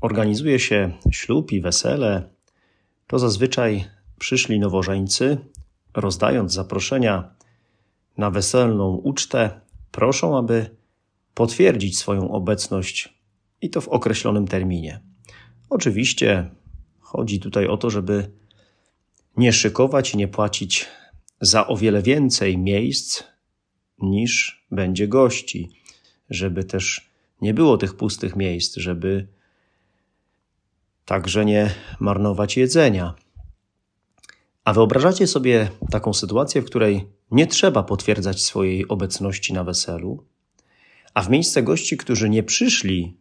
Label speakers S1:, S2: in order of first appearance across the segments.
S1: organizuje się ślub i wesele, to zazwyczaj przyszli nowożeńcy, rozdając zaproszenia na weselną ucztę, proszą, aby potwierdzić swoją obecność i to w określonym terminie. Oczywiście chodzi tutaj o to, żeby nie szykować i nie płacić za o wiele więcej miejsc niż będzie gości, żeby też nie było tych pustych miejsc, żeby także nie marnować jedzenia. A wyobrażacie sobie taką sytuację, w której nie trzeba potwierdzać swojej obecności na weselu, a w miejsce gości, którzy nie przyszli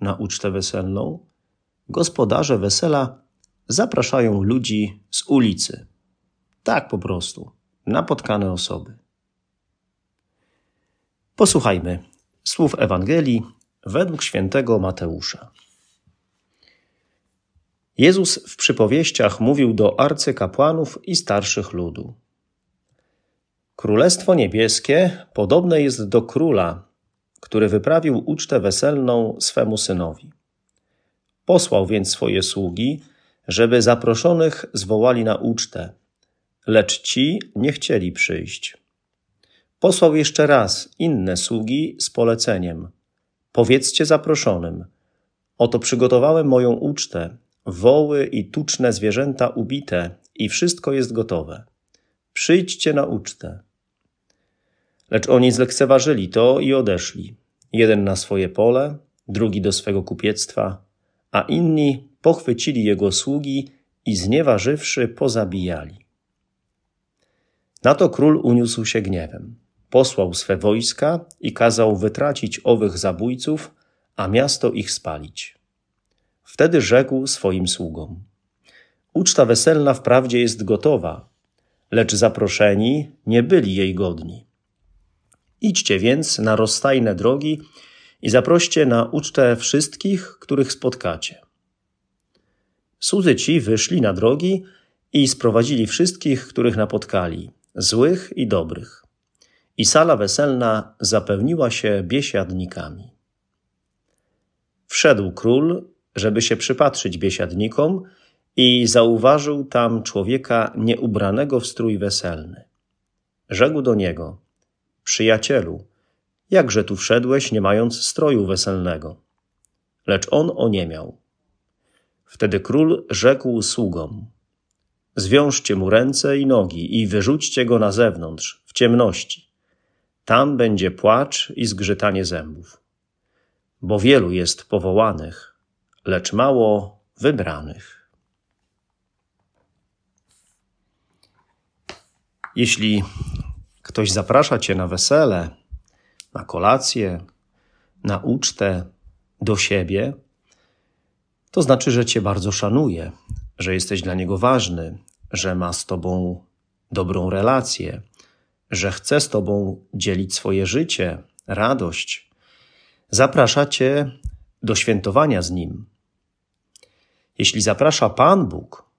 S1: na ucztę weselną, gospodarze wesela zapraszają ludzi z ulicy. Tak po prostu, napotkane osoby. Posłuchajmy słów Ewangelii według świętego Mateusza. Jezus w przypowieściach mówił do arcykapłanów i starszych ludu. Królestwo niebieskie podobne jest do króla, który wyprawił ucztę weselną swemu synowi. Posłał więc swoje sługi, żeby zaproszonych zwołali na ucztę, lecz ci nie chcieli przyjść. Posłał jeszcze raz inne sługi z poleceniem: Powiedzcie zaproszonym: Oto przygotowałem moją ucztę, woły i tuczne zwierzęta ubite, i wszystko jest gotowe. Przyjdźcie na ucztę. Lecz oni zlekceważyli to i odeszli. Jeden na swoje pole, drugi do swego kupiectwa, a inni pochwycili jego sługi i znieważywszy pozabijali. Na to król uniósł się gniewem. Posłał swe wojska i kazał wytracić owych zabójców, a miasto ich spalić. Wtedy rzekł swoim sługom: Uczta weselna wprawdzie jest gotowa, lecz zaproszeni nie byli jej godni. Idźcie więc na rozstajne drogi i zaproście na ucztę wszystkich, których spotkacie. Słudzy ci wyszli na drogi i sprowadzili wszystkich, których napotkali, złych i dobrych. I sala weselna zapełniła się biesiadnikami. Wszedł król żeby się przypatrzyć biesiadnikom i zauważył tam człowieka nieubranego w strój weselny. Rzekł do niego: Przyjacielu, jakże tu wszedłeś, nie mając stroju weselnego? Lecz on oniemiał. Wtedy król rzekł sługom: Zwiążcie mu ręce i nogi i wyrzućcie go na zewnątrz, w ciemności. Tam będzie płacz i zgrzytanie zębów. Bo wielu jest powołanych, lecz mało wybranych. Jeśli ktoś zaprasza cię na wesele, na kolację, na ucztę, do siebie, to znaczy, że cię bardzo szanuje, że jesteś dla niego ważny, że ma z tobą dobrą relację, że chce z tobą dzielić swoje życie, radość. Zaprasza cię do świętowania z nim, jeśli zaprasza Pan Bóg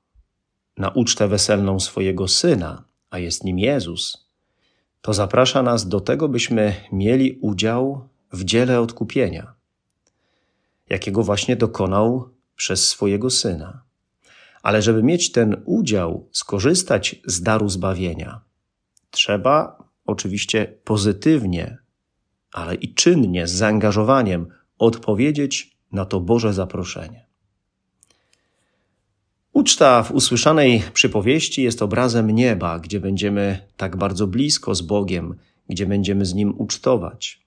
S1: na ucztę weselną swojego Syna, a jest nim Jezus, to zaprasza nas do tego, byśmy mieli udział w dziele odkupienia, jakiego właśnie dokonał przez swojego Syna. Ale żeby mieć ten udział, skorzystać z daru zbawienia, trzeba oczywiście pozytywnie, ale i czynnie, z zaangażowaniem odpowiedzieć na to Boże zaproszenie. Uczta w usłyszanej przypowieści jest obrazem nieba, gdzie będziemy tak bardzo blisko z Bogiem, gdzie będziemy z Nim ucztować.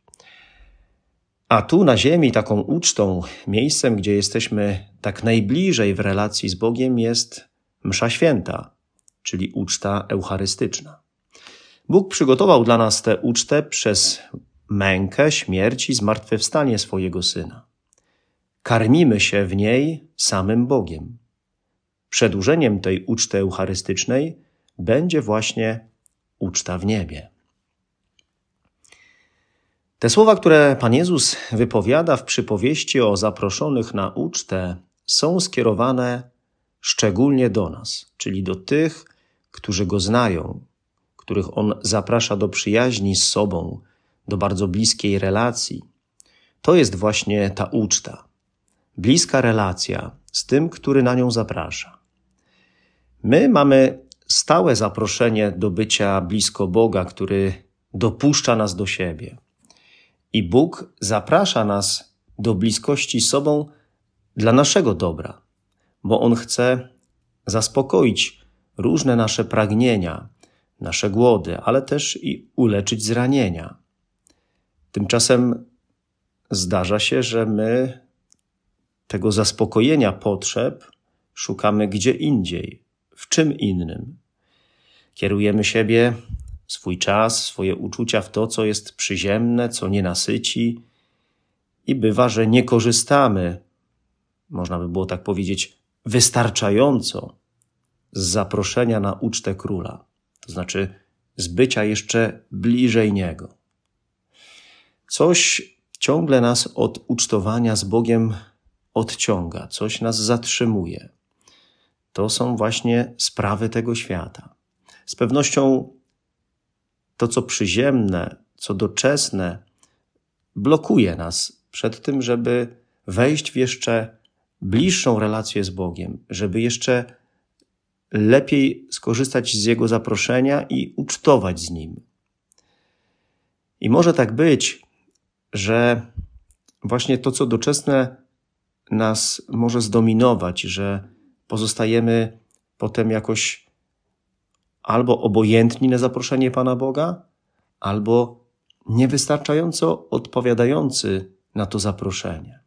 S1: A tu na ziemi taką ucztą, miejscem, gdzie jesteśmy tak najbliżej w relacji z Bogiem, jest Msza Święta, czyli uczta eucharystyczna. Bóg przygotował dla nas tę ucztę przez mękę, śmierć i zmartwychwstanie swojego Syna. Karmimy się w niej samym Bogiem. Przedłużeniem tej uczty eucharystycznej będzie właśnie uczta w niebie. Te słowa, które Pan Jezus wypowiada w przypowieści o zaproszonych na ucztę, są skierowane szczególnie do nas, czyli do tych, którzy go znają, których on zaprasza do przyjaźni z sobą, do bardzo bliskiej relacji. To jest właśnie ta uczta. Bliska relacja z tym, który na nią zaprasza. My mamy stałe zaproszenie do bycia blisko Boga, który dopuszcza nas do siebie. I Bóg zaprasza nas do bliskości z sobą dla naszego dobra, bo On chce zaspokoić różne nasze pragnienia, nasze głody, ale też i uleczyć zranienia. Tymczasem zdarza się, że my tego zaspokojenia potrzeb szukamy gdzie indziej, w czym innym. Kierujemy siebie, swój czas, swoje uczucia w to, co jest przyziemne, co nie nasyci, i bywa, że nie korzystamy, można by było tak powiedzieć, wystarczająco z zaproszenia na ucztę króla, to znaczy z bycia jeszcze bliżej niego. Coś ciągle nas od ucztowania z Bogiem odciąga, coś nas zatrzymuje. To są właśnie sprawy tego świata. Z pewnością to, co przyziemne, co doczesne, blokuje nas przed tym, żeby wejść w jeszcze bliższą relację z Bogiem, żeby jeszcze lepiej skorzystać z Jego zaproszenia i ucztować z Nim. I może tak być, że właśnie to, co doczesne, nas może zdominować, że pozostajemy potem jakoś albo obojętni na zaproszenie Pana Boga, albo niewystarczająco odpowiadający na to zaproszenie.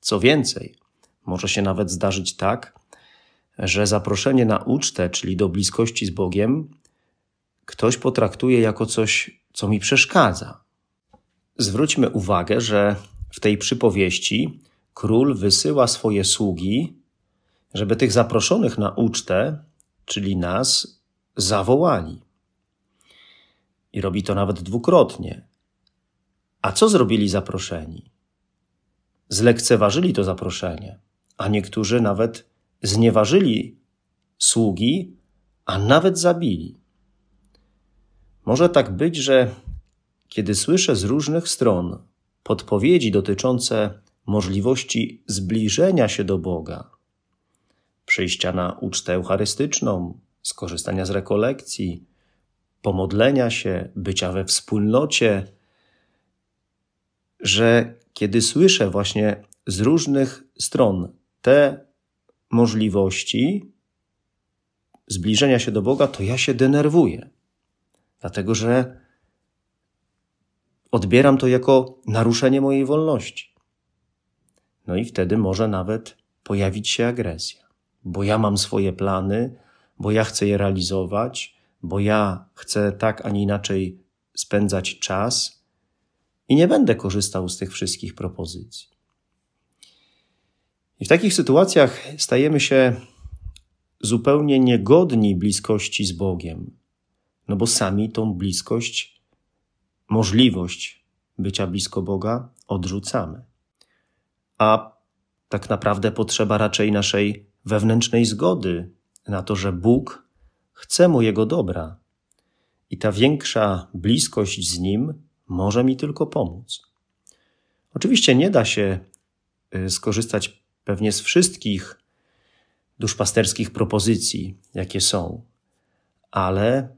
S1: Co więcej, może się nawet zdarzyć tak, że zaproszenie na ucztę, czyli do bliskości z Bogiem, ktoś potraktuje jako coś, co mi przeszkadza. Zwróćmy uwagę, że w tej przypowieści król wysyła swoje sługi, żeby tych zaproszonych na ucztę, czyli nas, zawołali. I robi to nawet dwukrotnie. A co zrobili zaproszeni? Zlekceważyli to zaproszenie, a niektórzy nawet znieważyli sługi, a nawet zabili. Może tak być, że kiedy słyszę z różnych stron podpowiedzi dotyczące możliwości zbliżenia się do Boga, przyjścia na ucztę eucharystyczną, skorzystania z rekolekcji, pomodlenia się, bycia we wspólnocie, że kiedy słyszę właśnie z różnych stron te możliwości zbliżenia się do Boga, to ja się denerwuję. Dlatego, że odbieram to jako naruszenie mojej wolności. No i wtedy może nawet pojawić się agresja, bo ja mam swoje plany, bo ja chcę je realizować, bo ja chcę tak, a nie inaczej spędzać czas i nie będę korzystał z tych wszystkich propozycji. I w takich sytuacjach stajemy się zupełnie niegodni bliskości z Bogiem, no bo sami tą bliskość, możliwość bycia blisko Boga odrzucamy. A tak naprawdę potrzeba raczej naszej wewnętrznej zgody na to, że Bóg chce mojego dobra i ta większa bliskość z Nim może mi tylko pomóc. Oczywiście nie da się y, skorzystać pewnie z wszystkich duszpasterskich propozycji, jakie są, ale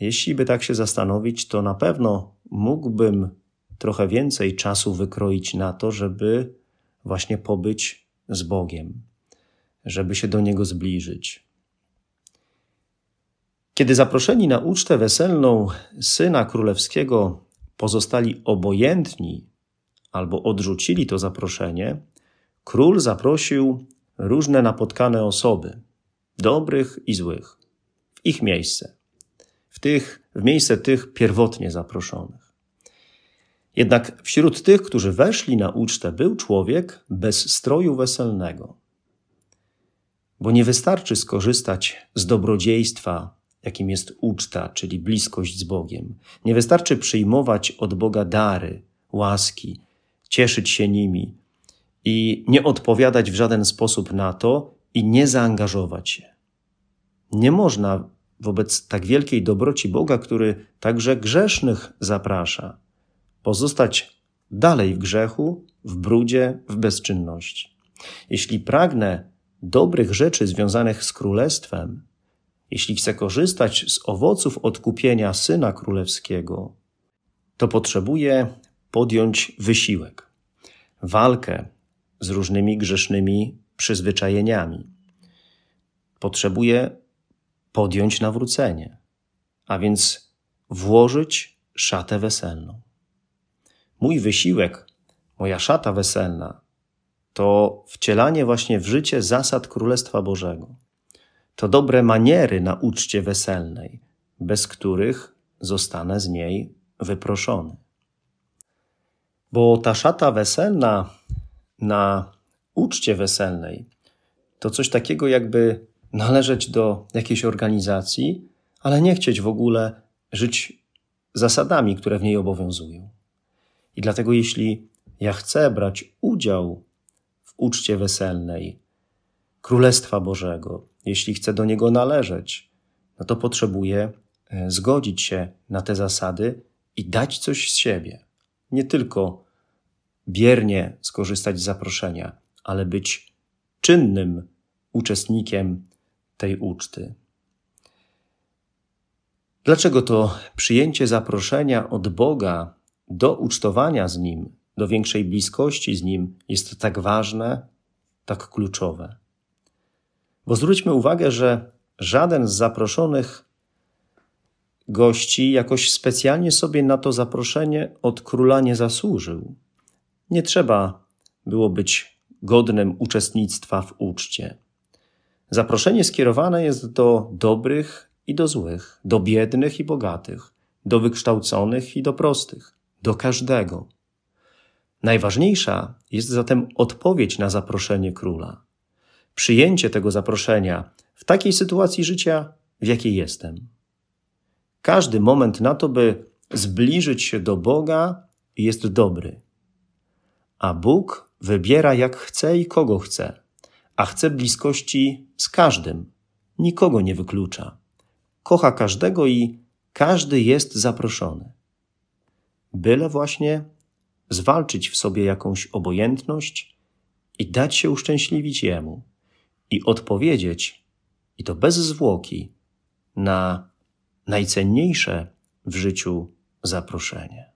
S1: jeśli by tak się zastanowić, to na pewno mógłbym trochę więcej czasu wykroić na to, żeby właśnie pobyć z Bogiem, żeby się do Niego zbliżyć. Kiedy zaproszeni na ucztę weselną syna królewskiego pozostali obojętni albo odrzucili to zaproszenie, król zaprosił różne napotkane osoby, dobrych i złych, w ich miejsce, w, tych, w miejsce tych pierwotnie zaproszonych. Jednak wśród tych, którzy weszli na ucztę, był człowiek bez stroju weselnego. Bo nie wystarczy skorzystać z dobrodziejstwa, jakim jest uczta, czyli bliskość z Bogiem. Nie wystarczy przyjmować od Boga dary, łaski, cieszyć się nimi i nie odpowiadać w żaden sposób na to i nie zaangażować się. Nie można wobec tak wielkiej dobroci Boga, który także grzesznych zaprasza, pozostać dalej w grzechu, w brudzie, w bezczynności. Jeśli pragnę dobrych rzeczy związanych z królestwem, jeśli chcę korzystać z owoców odkupienia Syna Królewskiego, to potrzebuję podjąć wysiłek, walkę z różnymi grzesznymi przyzwyczajeniami. Potrzebuję podjąć nawrócenie, a więc włożyć szatę weselną. Mój wysiłek, moja szata weselna to wcielanie właśnie w życie zasad Królestwa Bożego. To dobre maniery na uczcie weselnej, bez których zostanę z niej wyproszony. Bo ta szata weselna na uczcie weselnej to coś takiego, jakby należeć do jakiejś organizacji, ale nie chcieć w ogóle żyć zasadami, które w niej obowiązują. I dlatego, jeśli ja chcę brać udział w uczcie weselnej Królestwa Bożego, jeśli chcę do niego należeć, no to potrzebuję e, zgodzić się na te zasady i dać coś z siebie. Nie tylko biernie skorzystać z zaproszenia, ale być czynnym uczestnikiem tej uczty. Dlaczego to przyjęcie zaproszenia od Boga do ucztowania z Nim, do większej bliskości z Nim jest tak ważne, tak kluczowe? Bo zwróćmy uwagę, że żaden z zaproszonych gości jakoś specjalnie sobie na to zaproszenie od króla nie zasłużył. Nie trzeba było być godnym uczestnictwa w uczcie. Zaproszenie skierowane jest do dobrych i do złych, do biednych i bogatych, do wykształconych i do prostych, do każdego. Najważniejsza jest zatem odpowiedź na zaproszenie króla. Przyjęcie tego zaproszenia w takiej sytuacji życia, w jakiej jestem. Każdy moment na to, by zbliżyć się do Boga, jest dobry. A Bóg wybiera jak chce i kogo chce a chce bliskości z każdym, nikogo nie wyklucza. Kocha każdego i każdy jest zaproszony. Byle właśnie zwalczyć w sobie jakąś obojętność i dać się uszczęśliwić Jemu i odpowiedzieć, i to bez zwłoki, na najcenniejsze w życiu zaproszenie.